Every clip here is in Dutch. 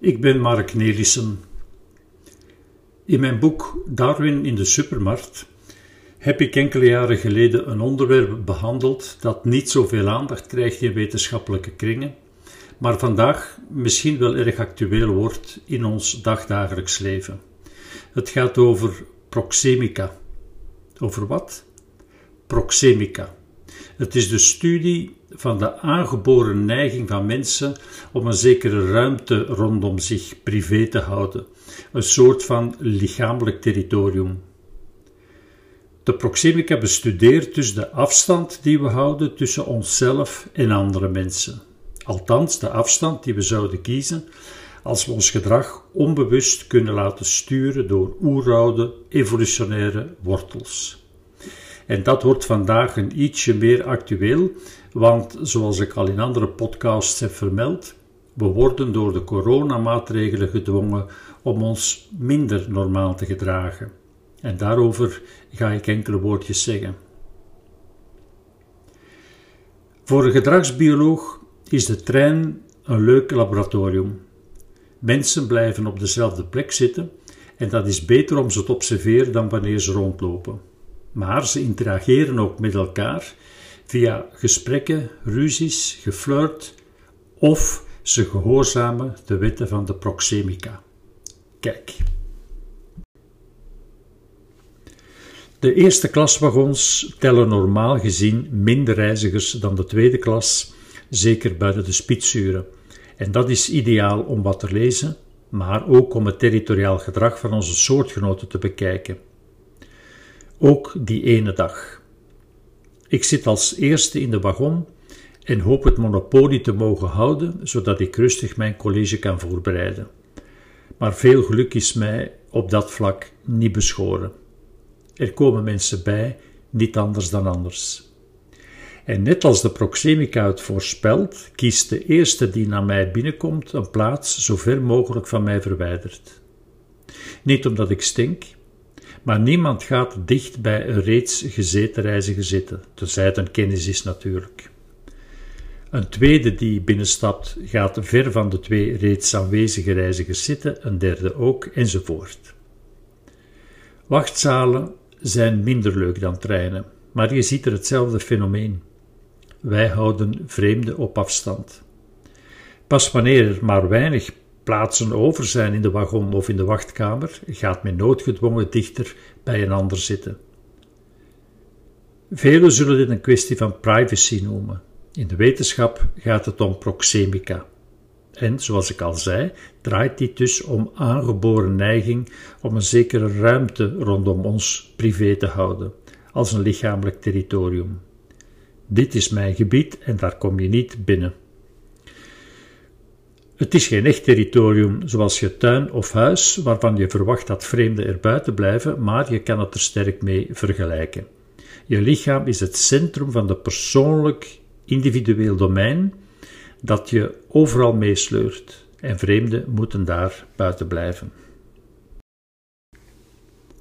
Ik ben Mark Nelissen. In mijn boek Darwin in de supermarkt heb ik enkele jaren geleden een onderwerp behandeld dat niet zoveel aandacht krijgt in wetenschappelijke kringen, maar vandaag misschien wel erg actueel wordt in ons dagdagelijks leven. Het gaat over proxemica. Over wat? Proxemica. Het is de studie van de aangeboren neiging van mensen om een zekere ruimte rondom zich privé te houden, een soort van lichamelijk territorium. De proxemica bestudeert dus de afstand die we houden tussen onszelf en andere mensen. Althans, de afstand die we zouden kiezen als we ons gedrag onbewust kunnen laten sturen door oeroude evolutionaire wortels. En dat wordt vandaag een ietsje meer actueel, want zoals ik al in andere podcasts heb vermeld, we worden door de coronamaatregelen gedwongen om ons minder normaal te gedragen. En daarover ga ik enkele woordjes zeggen. Voor een gedragsbioloog is de trein een leuk laboratorium. Mensen blijven op dezelfde plek zitten en dat is beter om ze te observeren dan wanneer ze rondlopen maar ze interageren ook met elkaar via gesprekken, ruzies, geflirt of ze gehoorzamen de wetten van de proxemica. Kijk. De eerste klaswagons tellen normaal gezien minder reizigers dan de tweede klas, zeker buiten de spitsuren. En dat is ideaal om wat te lezen, maar ook om het territoriaal gedrag van onze soortgenoten te bekijken. Ook die ene dag. Ik zit als eerste in de wagon en hoop het monopolie te mogen houden, zodat ik rustig mijn college kan voorbereiden. Maar veel geluk is mij op dat vlak niet beschoren. Er komen mensen bij, niet anders dan anders. En net als de proxemica het voorspelt, kiest de eerste die naar mij binnenkomt een plaats zo ver mogelijk van mij verwijderd. Niet omdat ik stink, maar niemand gaat dicht bij een reeds gezeten reiziger zitten, tenzij het een kennis is natuurlijk. Een tweede die binnenstapt gaat ver van de twee reeds aanwezige reizigers zitten, een derde ook, enzovoort. Wachtzalen zijn minder leuk dan treinen, maar je ziet er hetzelfde fenomeen. Wij houden vreemden op afstand. Pas wanneer er maar weinig plaatsen over zijn in de wagon of in de wachtkamer, gaat men noodgedwongen dichter bij een ander zitten. Velen zullen dit een kwestie van privacy noemen. In de wetenschap gaat het om proxemica. En, zoals ik al zei, draait dit dus om aangeboren neiging om een zekere ruimte rondom ons privé te houden, als een lichamelijk territorium. Dit is mijn gebied en daar kom je niet binnen. Het is geen echt territorium zoals je tuin of huis, waarvan je verwacht dat vreemden er buiten blijven, maar je kan het er sterk mee vergelijken. Je lichaam is het centrum van de persoonlijk, individueel domein dat je overal meesleurt en vreemden moeten daar buiten blijven.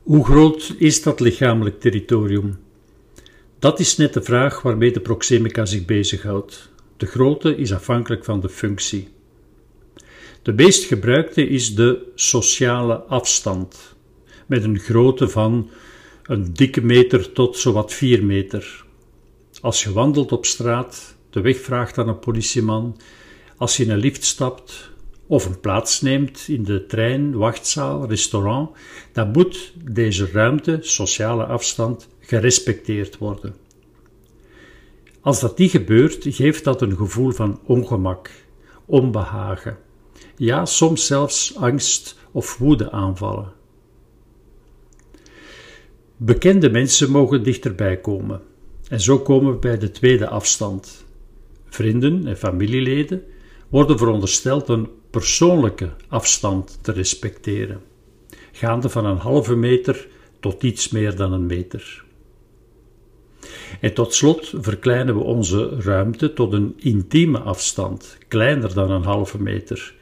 Hoe groot is dat lichamelijk territorium? Dat is net de vraag waarmee de proxemica zich bezighoudt. De grootte is afhankelijk van de functie. De meest gebruikte is de sociale afstand, met een grootte van een dikke meter tot zowat 4 meter. Als je wandelt op straat, de weg vraagt aan een politieman, als je in een lift stapt of een plaats neemt in de trein, wachtzaal, restaurant, dan moet deze ruimte, sociale afstand, gerespecteerd worden. Als dat niet gebeurt, geeft dat een gevoel van ongemak, onbehagen ja, soms zelfs angst of woede aanvallen. Bekende mensen mogen dichterbij komen. En zo komen we bij de tweede afstand. Vrienden en familieleden worden verondersteld een persoonlijke afstand te respecteren, gaande van een halve meter tot iets meer dan een meter. En tot slot verkleinen we onze ruimte tot een intieme afstand, kleiner dan een halve meter,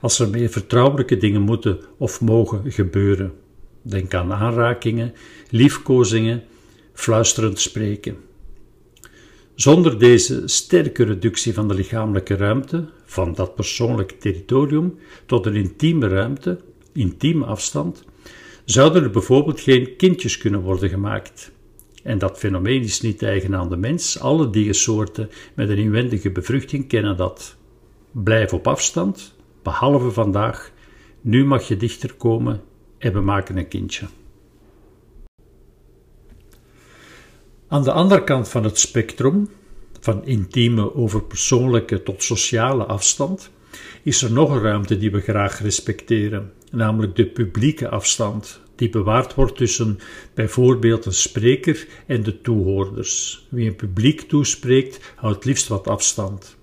als er meer vertrouwelijke dingen moeten of mogen gebeuren. Denk aan aanrakingen, liefkozingen, fluisterend spreken. Zonder deze sterke reductie van de lichamelijke ruimte, van dat persoonlijke territorium, tot een intieme ruimte, intieme afstand, zouden er bijvoorbeeld geen kindjes kunnen worden gemaakt. En dat fenomeen is niet eigen aan de mens. Alle diersoorten met een inwendige bevruchting kennen dat. Blijf op afstand, behalve vandaag. Nu mag je dichter komen en we maken een kindje. Aan de andere kant van het spectrum, van intieme over persoonlijke tot sociale afstand, is er nog een ruimte die we graag respecteren, namelijk de publieke afstand, die bewaard wordt tussen bijvoorbeeld een spreker en de toehoorders. Wie een publiek toespreekt, houdt liefst wat afstand.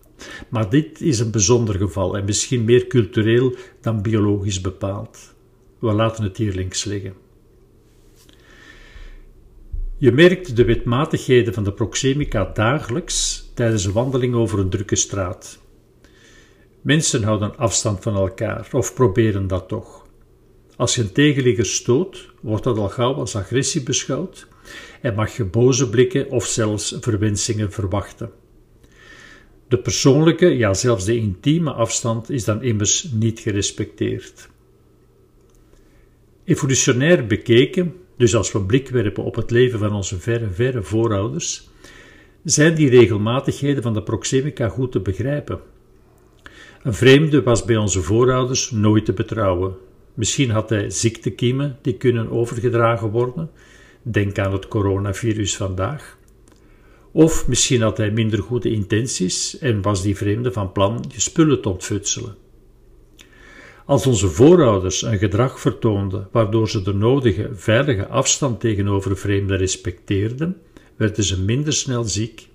Maar dit is een bijzonder geval en misschien meer cultureel dan biologisch bepaald. We laten het hier links liggen. Je merkt de wetmatigheden van de proxemica dagelijks tijdens een wandeling over een drukke straat. Mensen houden afstand van elkaar of proberen dat toch. Als je een tegenligger stoot, wordt dat al gauw als agressie beschouwd en mag je boze blikken of zelfs verwensingen verwachten. De persoonlijke, ja zelfs de intieme afstand is dan immers niet gerespecteerd. Evolutionair bekeken, dus als we blik werpen op het leven van onze verre, verre voorouders, zijn die regelmatigheden van de proxemica goed te begrijpen. Een vreemde was bij onze voorouders nooit te betrouwen. Misschien had hij ziektekiemen die kunnen overgedragen worden. Denk aan het coronavirus vandaag. Of misschien had hij minder goede intenties en was die vreemde van plan je spullen te ontfutselen. Als onze voorouders een gedrag vertoonden waardoor ze de nodige veilige afstand tegenover vreemden respecteerden, werden ze minder snel ziek,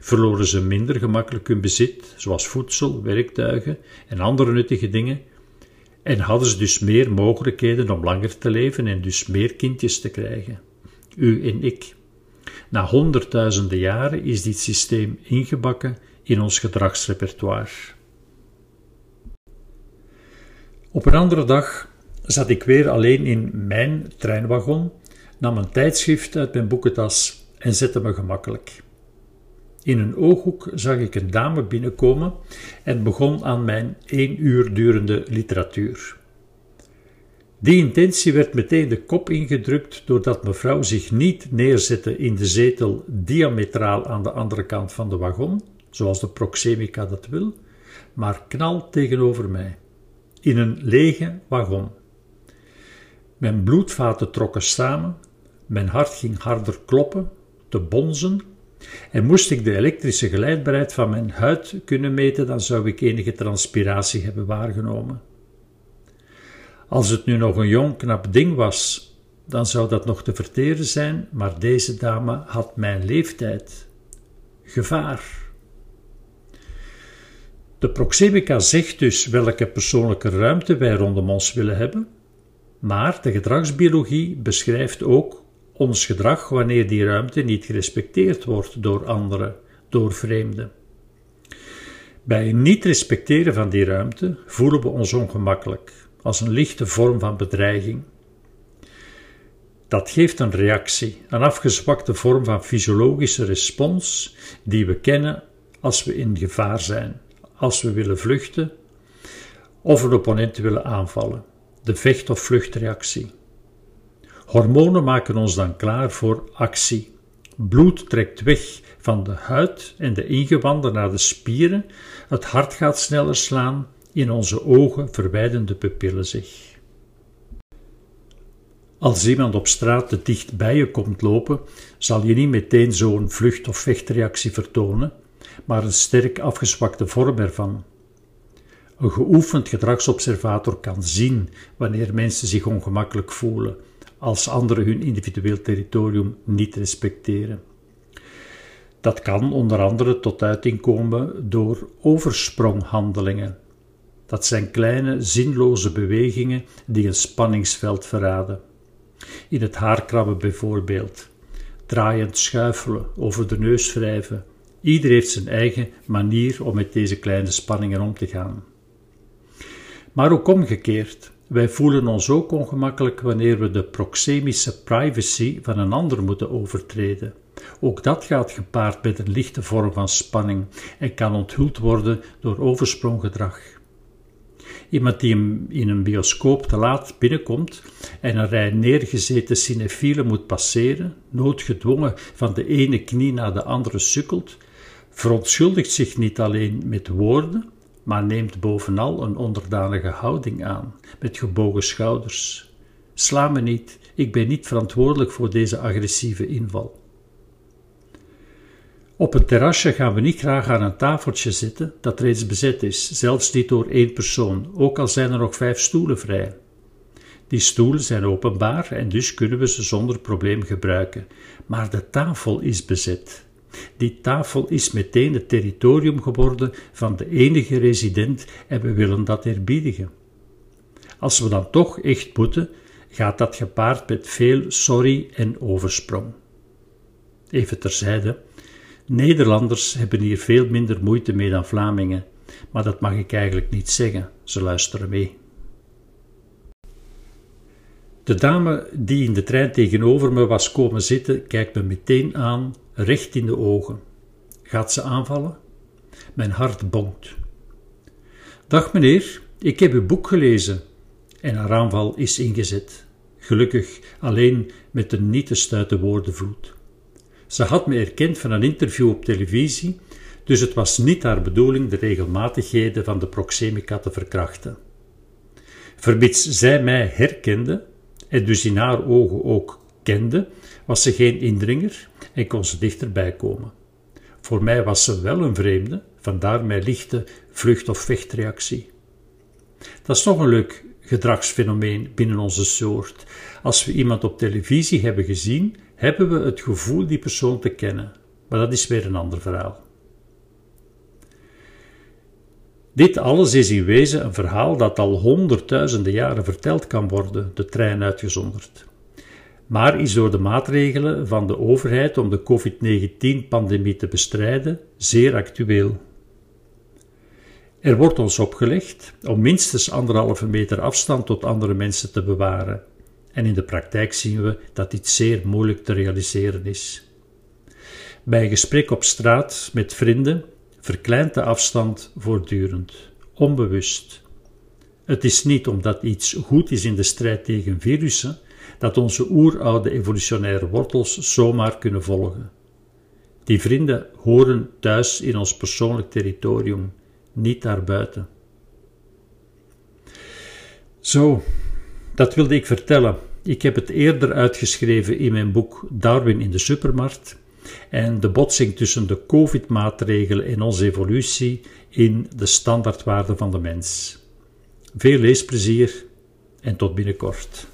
verloren ze minder gemakkelijk hun bezit, zoals voedsel, werktuigen en andere nuttige dingen, en hadden ze dus meer mogelijkheden om langer te leven en dus meer kindjes te krijgen. U en ik. Na honderdduizenden jaren is dit systeem ingebakken in ons gedragsrepertoire. Op een andere dag zat ik weer alleen in mijn treinwagon, nam een tijdschrift uit mijn boekentas en zette me gemakkelijk. In een ooghoek zag ik een dame binnenkomen en begon aan mijn één uur durende literatuur. Die intentie werd meteen de kop ingedrukt doordat mevrouw zich niet neerzette in de zetel diametraal aan de andere kant van de wagon, zoals de proxemica dat wil, maar knal tegenover mij, in een lege wagon. Mijn bloedvaten trokken samen, mijn hart ging harder kloppen, te bonzen, en moest ik de elektrische geleidbaarheid van mijn huid kunnen meten, dan zou ik enige transpiratie hebben waargenomen. Als het nu nog een jong, knap ding was, dan zou dat nog te verteren zijn, maar deze dame had mijn leeftijd. Gevaar. De proxemica zegt dus welke persoonlijke ruimte wij rondom ons willen hebben, maar de gedragsbiologie beschrijft ook ons gedrag wanneer die ruimte niet gerespecteerd wordt door anderen, door vreemden. Bij niet respecteren van die ruimte voelen we ons ongemakkelijk, als een lichte vorm van bedreiging. Dat geeft een reactie, een afgezwakte vorm van fysiologische respons die we kennen als we in gevaar zijn, als we willen vluchten of een opponent willen aanvallen, de vecht- of vluchtreactie. Hormonen maken ons dan klaar voor actie. Bloed trekt weg van de huid en de ingewanden naar de spieren, het hart gaat sneller slaan, in onze ogen verwijden de pupillen zich. Als iemand op straat te dicht bij je komt lopen, zal je niet meteen zo'n vlucht- of vechtreactie vertonen, maar een sterk afgezwakte vorm ervan. Een geoefend gedragsobservator kan zien wanneer mensen zich ongemakkelijk voelen, als anderen hun individueel territorium niet respecteren. Dat kan onder andere tot uiting komen door overspronghandelingen, dat zijn kleine, zinloze bewegingen die een spanningsveld verraden. In het haarkrabben bijvoorbeeld. Draaiend schuifelen, over de neus wrijven. Ieder heeft zijn eigen manier om met deze kleine spanningen om te gaan. Maar ook omgekeerd. Wij voelen ons ook ongemakkelijk wanneer we de proxemische privacy van een ander moeten overtreden, Ook dat gaat gepaard met een lichte vorm van spanning en kan onthuld worden door overspronggedrag. Iemand die in een bioscoop te laat binnenkomt en een rij neergezeten cinefielen moet passeren, noodgedwongen van de ene knie naar de andere sukkelt, verontschuldigt zich niet alleen met woorden, maar neemt bovenal een onderdanige houding aan, met gebogen schouders. Sla me niet, ik ben niet verantwoordelijk voor deze agressieve inval. Op een terrasje gaan we niet graag aan een tafeltje zitten dat reeds bezet is, zelfs niet door één persoon, ook al zijn er nog vijf stoelen vrij. Die stoelen zijn openbaar en dus kunnen we ze zonder probleem gebruiken, maar de tafel is bezet. Die tafel is meteen het territorium geworden van de enige resident en we willen dat eerbiedigen. Als we dan toch echt moeten, gaat dat gepaard met veel sorry en oversprong. Even terzijde, Nederlanders hebben hier veel minder moeite mee dan Vlamingen, maar dat mag ik eigenlijk niet zeggen, ze luisteren mee. De dame die in de trein tegenover me was komen zitten, kijkt me meteen aan, recht in de ogen. Gaat ze aanvallen? Mijn hart bonkt. Dag meneer, ik heb uw boek gelezen. En haar aanval is ingezet. Gelukkig alleen met een niet te stuiten woordenvloed. Ze had me erkend van een interview op televisie, dus het was niet haar bedoeling de regelmatigheden van de proxemica te verkrachten. Vermits zij mij herkende, en dus in haar ogen ook kende, was ze geen indringer en kon ze dichterbij komen. Voor mij was ze wel een vreemde, vandaar mijn lichte vlucht- of vechtreactie. Dat is nog een leuk gedragsfenomeen binnen onze soort. Als we iemand op televisie hebben gezien, hebben we het gevoel die persoon te kennen. Maar dat is weer een ander verhaal. Dit alles is in wezen een verhaal dat al honderdduizenden jaren verteld kan worden, de trein uitgezonderd. Maar is door de maatregelen van de overheid om de COVID-19-pandemie te bestrijden zeer actueel. Er wordt ons opgelegd om minstens anderhalve meter afstand tot andere mensen te bewaren. En in de praktijk zien we dat dit zeer moeilijk te realiseren is. Bij een gesprek op straat met vrienden verkleint de afstand voortdurend, onbewust. Het is niet omdat iets goed is in de strijd tegen virussen dat onze oeroude evolutionaire wortels zomaar kunnen volgen. Die vrienden horen thuis in ons persoonlijk territorium, niet daarbuiten. Zo, dat wilde ik vertellen. Ik heb het eerder uitgeschreven in mijn boek Darwin in de supermarkt en de botsing tussen de COVID-maatregelen en onze evolutie in de standaardwaarden van de mens. Veel leesplezier en tot binnenkort.